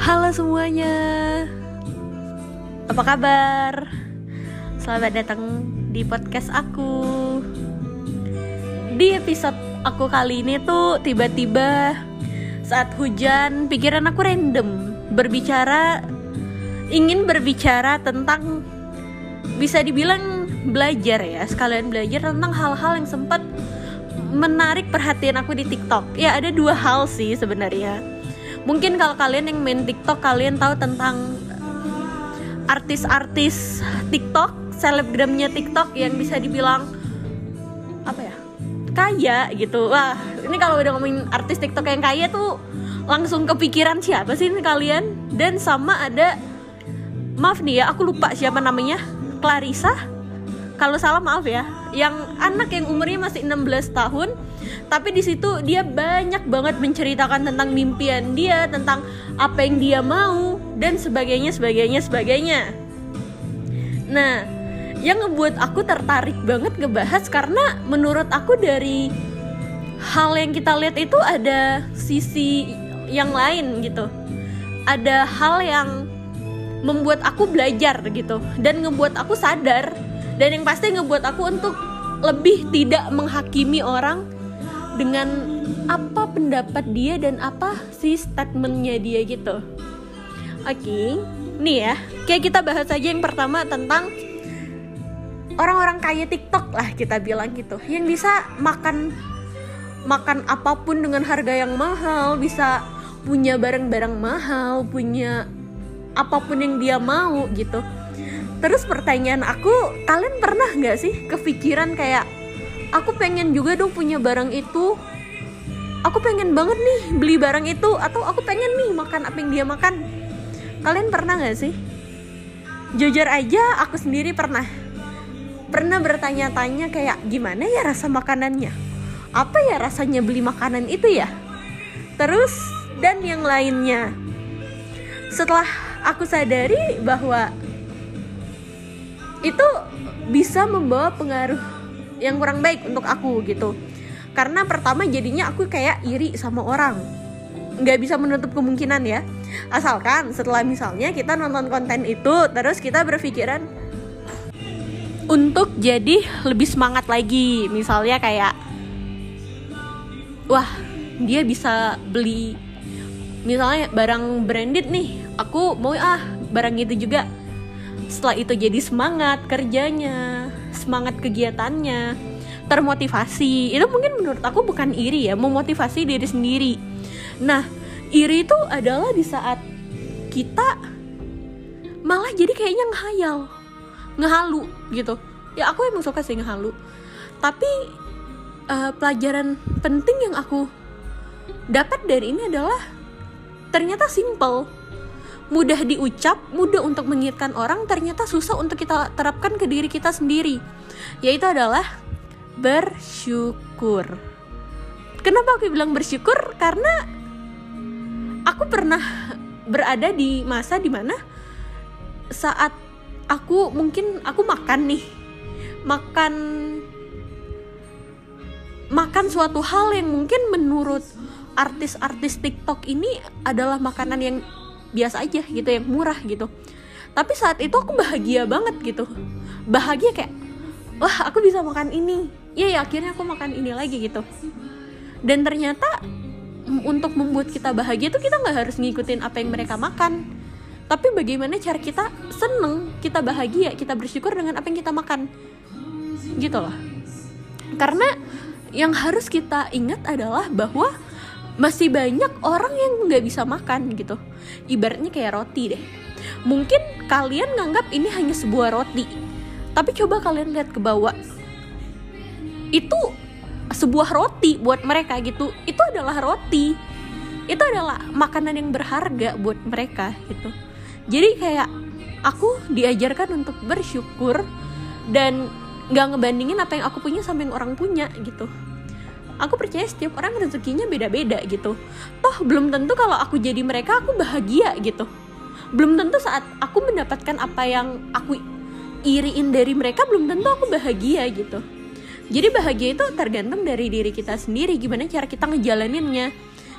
Halo semuanya. Apa kabar? Selamat datang di podcast aku. Di episode aku kali ini tuh tiba-tiba saat hujan pikiran aku random. Berbicara Ingin berbicara tentang Bisa dibilang belajar ya Sekalian belajar tentang hal-hal yang sempat menarik perhatian aku di TikTok. Ya ada dua hal sih sebenarnya mungkin kalau kalian yang main TikTok kalian tahu tentang artis-artis TikTok selebgramnya TikTok yang bisa dibilang apa ya kaya gitu. Wah ini kalau udah ngomongin artis TikTok yang kaya tuh langsung kepikiran siapa sih ini kalian? Dan sama ada maaf nih ya aku lupa siapa namanya Clarissa. Kalau salah maaf ya yang anak yang umurnya masih 16 tahun tapi di situ dia banyak banget menceritakan tentang mimpian dia tentang apa yang dia mau dan sebagainya sebagainya sebagainya. Nah yang ngebuat aku tertarik banget ngebahas karena menurut aku dari hal yang kita lihat itu ada sisi yang lain gitu. Ada hal yang membuat aku belajar gitu dan ngebuat aku sadar dan yang pasti ngebuat aku untuk lebih tidak menghakimi orang dengan apa pendapat dia dan apa sih statementnya dia gitu. Oke okay. nih ya. Kayak kita bahas aja yang pertama tentang orang-orang kaya TikTok lah kita bilang gitu. Yang bisa makan makan apa pun dengan harga yang mahal bisa punya barang-barang mahal punya apa pun yang dia mau gitu. Terus pertanyaan aku kalian pernah nggak sih kepikiran kayak aku pengen juga dong punya barang itu. Aku pengen banget nih beli barang itu atau aku pengen nih makan apa yang dia makan. Kalian pernah nggak sih? Jujur aja aku sendiri pernah. Pernah bertanya-tanya kayak gimana ya rasa makanannya? Apa ya rasanya beli makanan itu ya? Terus dan yang lainnya. Setelah aku sadari bahwa itu bisa membawa pengaruh yang kurang baik untuk aku gitu. Karena pertama jadinya aku kayak iri sama orang. Nggak bisa menutup kemungkinan ya. Asalkan setelah misalnya kita nonton konten itu terus kita berpikiran untuk jadi lebih semangat lagi. Misalnya kayak wah dia bisa beli misalnya barang branded nih aku mau ah barang itu juga. Setelah itu jadi semangat kerjanya semangat kegiatannya termotivasi. Itu mungkin menurut aku bukan iri ya memotivasi diri sendiri. Nah iri itu adalah di saat kita malah jadi kayaknya ngehayal ngehalu gitu. Ya aku emang suka sih ngehalu. Tapi uh, pelajaran penting yang aku dapat dari ini adalah ternyata simple mudah diucap, mudah untuk mengingatkan orang, ternyata susah untuk kita terapkan ke diri kita sendiri. Yaitu adalah bersyukur. Kenapa aku bilang bersyukur? Karena aku pernah berada di masa di mana saat aku mungkin aku makan nih, makan makan suatu hal yang mungkin menurut artis-artis TikTok ini adalah makanan yang biasa aja gitu yang murah gitu. Tapi saat itu aku bahagia banget gitu. Bahagia kayak wah aku bisa makan ini. Iya ya akhirnya aku makan ini lagi gitu. Dan ternyata untuk membuat kita bahagia tuh kita nggak harus ngikutin apa yang mereka makan. Tapi bagaimana cara kita seneng kita bahagia kita bersyukur dengan apa yang kita makan. Gitu loh. Karena yang harus kita ingat adalah bahwa masih banyak orang yang nggak bisa makan gitu. Ibaratnya kayak roti deh. Mungkin kalian nganggap ini hanya sebuah roti. Tapi coba kalian lihat ke bawah. Itu sebuah roti buat mereka gitu. Itu adalah roti. Itu adalah makanan yang berharga buat mereka gitu. Jadi kayak aku diajarkan untuk bersyukur dan nggak ngebandingin apa yang aku punya sama yang orang punya gitu aku percaya setiap orang rezekinya beda-beda gitu. Toh belum tentu kalau aku jadi mereka aku bahagia gitu. Belum tentu saat aku mendapatkan apa yang aku iriin dari mereka belum tentu aku bahagia gitu. Jadi bahagia itu tergantung dari diri kita sendiri gimana cara kita ngejalaninnya.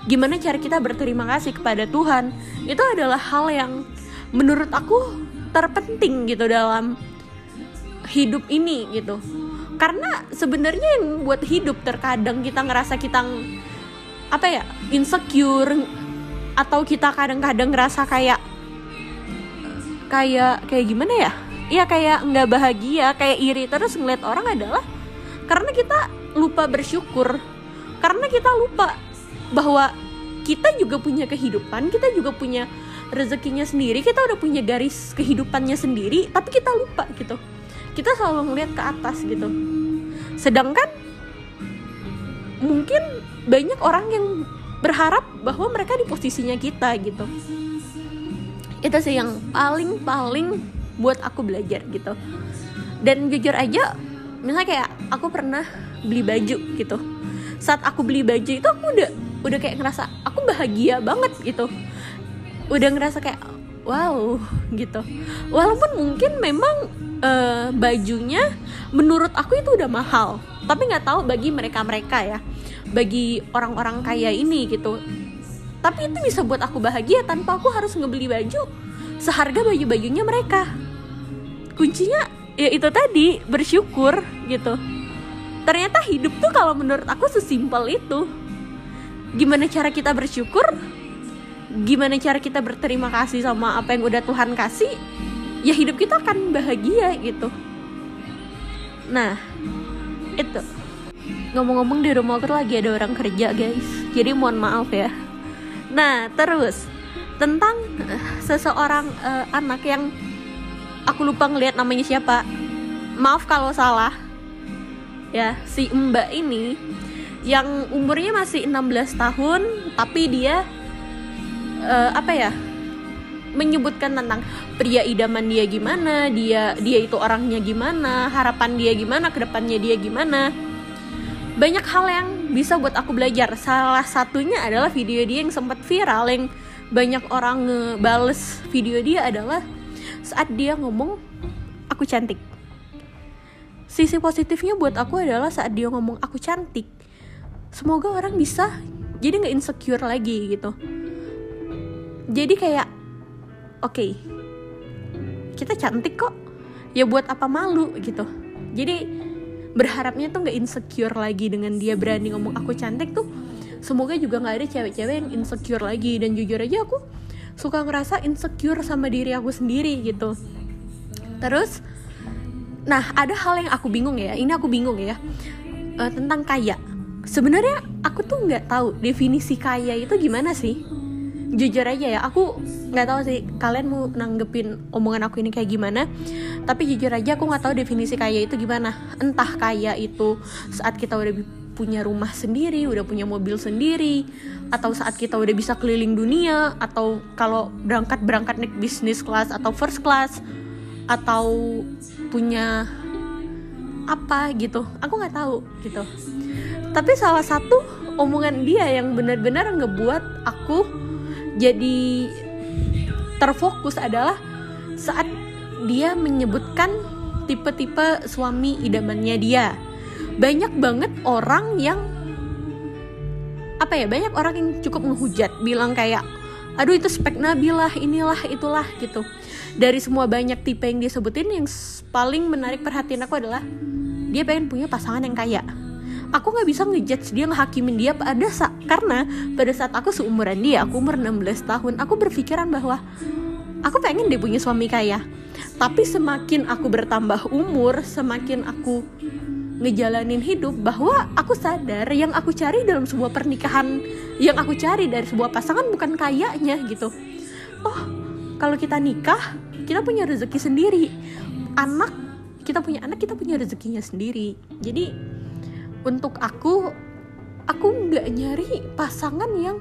Gimana cara kita berterima kasih kepada Tuhan. Itu adalah hal yang menurut aku terpenting gitu dalam hidup ini gitu karena sebenarnya yang buat hidup terkadang kita ngerasa kita apa ya insecure atau kita kadang-kadang ngerasa kayak kayak kayak gimana ya? Iya kayak nggak bahagia kayak iri terus ngeliat orang adalah karena kita lupa bersyukur. Karena kita lupa bahwa kita juga punya kehidupan kita juga punya rezekinya sendiri kita udah punya garis kehidupannya sendiri tapi kita lupa gitu kita selalu ngeliat ke atas gitu. Sedangkan mungkin banyak orang yang berharap bahwa mereka di posisinya kita gitu. Itu sih yang paling paling buat aku belajar gitu. Dan jujur aja misalnya kayak aku pernah beli baju gitu. Saat aku beli baju itu aku udah udah kayak ngerasa aku bahagia banget gitu. Udah ngerasa kayak wow gitu. Walaupun mungkin memang uh, bajunya menurut aku itu udah mahal. Tapi nggak tahu bagi mereka mereka ya. Bagi orang-orang kaya ini gitu. Tapi itu bisa buat aku bahagia tanpa aku harus ngebeli baju seharga baju-bajunya mereka. Kuncinya ya itu tadi bersyukur gitu. Ternyata hidup tuh kalau menurut aku sesimpel itu. Gimana cara kita bersyukur? Gimana cara kita berterima kasih sama apa yang udah Tuhan kasih ya hidup kita akan bahagia gitu. Nah itu. Ngomong-ngomong di rumah aku lagi ada orang kerja guys. Jadi mohon maaf ya. Nah terus tentang uh, seseorang uh, anak yang aku lupa ngelihat namanya siapa. Maaf kalau salah. Ya si mbak ini yang umurnya masih 16 tahun tapi dia uh, apa ya menyebutkan tentang pria idaman dia gimana dia dia itu orangnya gimana harapan dia gimana ke depannya dia gimana. Banyak hal yang bisa buat aku belajar. Salah satunya adalah video dia yang sempat viral yang banyak orang ngebales video dia adalah saat dia ngomong aku cantik. Sisi positifnya buat aku adalah saat dia ngomong aku cantik. Semoga orang bisa jadi nggak insecure lagi gitu. Jadi kayak oke okay, kita cantik kok. Ya buat apa malu gitu. Jadi berharapnya tuh nggak insecure lagi dengan dia berani ngomong aku cantik tuh. Semoga juga nggak ada cewek-cewek yang insecure lagi. Dan jujur aja aku suka ngerasa insecure sama diri aku sendiri gitu. Terus nah ada hal yang aku bingung ya. Ini aku bingung ya. Uh, tentang kaya. Sebenarnya aku tuh nggak tahu definisi kaya itu gimana sih jujur aja ya aku nggak tahu sih kalian mau nanggepin omongan aku ini kayak gimana. Tapi jujur aja aku nggak tahu definisi kaya itu gimana. Entah kaya itu saat kita udah punya rumah sendiri, udah punya mobil sendiri, atau saat kita udah bisa keliling dunia, atau kalau berangkat berangkat naik bisnis kelas atau first class, atau punya apa gitu, aku nggak tahu gitu. Tapi salah satu omongan dia yang benar-benar ngebuat aku jadi terfokus adalah saat dia menyebutkan tipe-tipe suami idamannya dia. Banyak banget orang yang apa ya banyak orang yang cukup menghujat bilang kayak aduh itu spek Nabila inilah itulah gitu. Dari semua banyak tipe yang dia sebutin yang paling menarik perhatian aku adalah dia pengen punya pasangan yang kaya aku nggak bisa ngejudge dia ngehakimin dia pada saat karena pada saat aku seumuran dia aku umur 16 tahun aku berpikiran bahwa aku pengen dia punya suami kaya. Tapi semakin aku bertambah umur semakin aku ngejalanin hidup bahwa aku sadar yang aku cari dalam sebuah pernikahan yang aku cari dari sebuah pasangan bukan kayaknya gitu. Oh kalau kita nikah kita punya rezeki sendiri. Anak kita punya anak kita punya rezekinya sendiri. Jadi untuk aku aku nggak nyari pasangan yang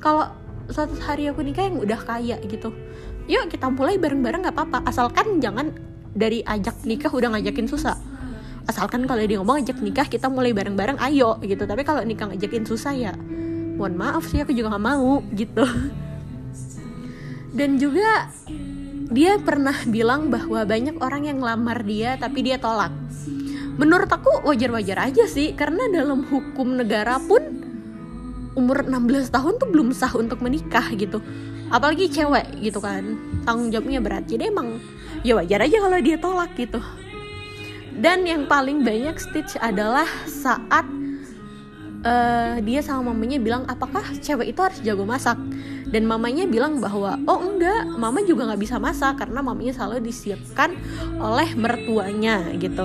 kalau suatu hari aku nikah yang udah kaya gitu. Yuk kita mulai bareng-bareng nggak apa-apa. Asalkan jangan dari ajak nikah udah ngajakin susah. Asalkan kalau dia ngomong ajak nikah kita mulai bareng-bareng ayo gitu. Tapi kalau nikah ngajakin susah ya mohon maaf sih aku juga nggak mau gitu. Dan juga dia pernah bilang bahwa banyak orang yang lamar dia tapi dia tolak menurut aku wajar-wajar aja sih karena dalam hukum negara pun umur 16 tahun tuh belum sah untuk menikah gitu. Apalagi cewek gitu kan tanggung jawabnya berat. Jadi emang ya wajar aja kalau dia tolak gitu. Dan yang paling banyak Stitch adalah saat uh, dia sama mamanya bilang apakah cewek itu harus jago masak? Dan mamanya bilang bahwa oh enggak mama juga nggak bisa masak karena mamanya selalu disiapkan oleh mertuanya gitu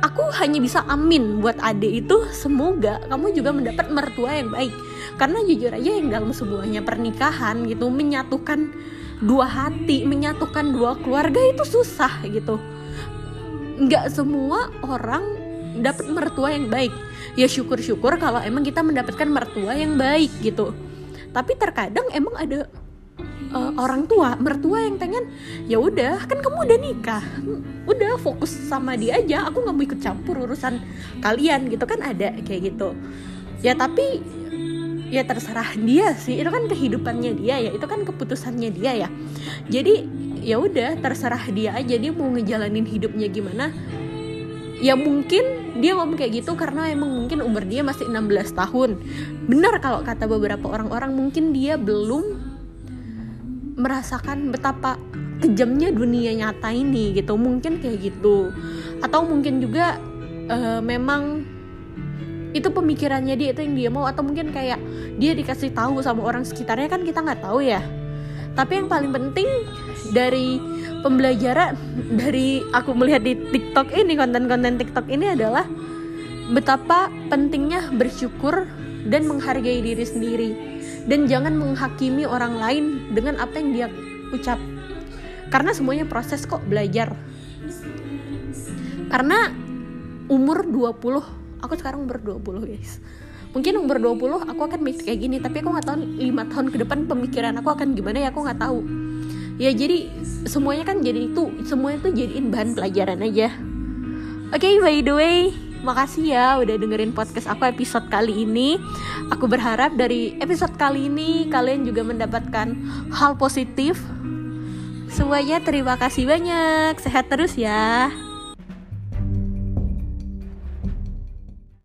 aku hanya bisa amin buat adik itu semoga kamu juga mendapat mertua yang baik. Karena jujur aja yang dalam sebuahnya pernikahan gitu menyatukan dua hati menyatukan dua keluarga itu susah gitu. Nggak semua orang dapat mertua yang baik. Ya syukur-syukur kalau emang kita mendapatkan mertua yang baik gitu. Tapi terkadang emang ada uh, orang tua mertua yang pengen ya udah kan kamu udah nikah. Udah fokus sama dia aja. Aku nggak mau ikut campur urusan kalian gitu kan ada kayak gitu. Ya tapi ya terserah dia sih. Itu kan kehidupannya dia ya. Itu kan keputusannya dia ya. Jadi ya udah terserah dia aja. Dia mau ngejalanin hidupnya gimana. Ya mungkin dia ngomong kayak gitu karena emang mungkin umur dia masih 16 tahun. Benar kalau kata beberapa orang-orang mungkin dia belum merasakan betapa kejamnya dunia nyata ini gitu. Mungkin kayak gitu. Atau mungkin juga uh, memang itu pemikirannya dia itu yang dia mau atau mungkin kayak dia dikasih tahu sama orang sekitarnya kan kita nggak tahu ya. Tapi yang paling penting dari pembelajaran dari aku melihat di TikTok ini konten-konten TikTok ini adalah betapa pentingnya bersyukur dan menghargai diri sendiri dan jangan menghakimi orang lain dengan apa yang dia ucap. Karena semuanya proses kok belajar. Karena umur 20 aku sekarang umur 20 guys. Mungkin umur 20 aku akan mikir kayak gini tapi aku nggak tahu lima tahun ke depan pemikiran aku akan gimana ya aku nggak tahu. Ya jadi semuanya kan jadi itu semuanya tuh jadiin bahan pelajaran aja. Oke okay, by the way Makasih ya udah dengerin podcast aku episode kali ini. Aku berharap dari episode kali ini kalian juga mendapatkan hal positif. Semuanya terima kasih banyak. Sehat terus ya.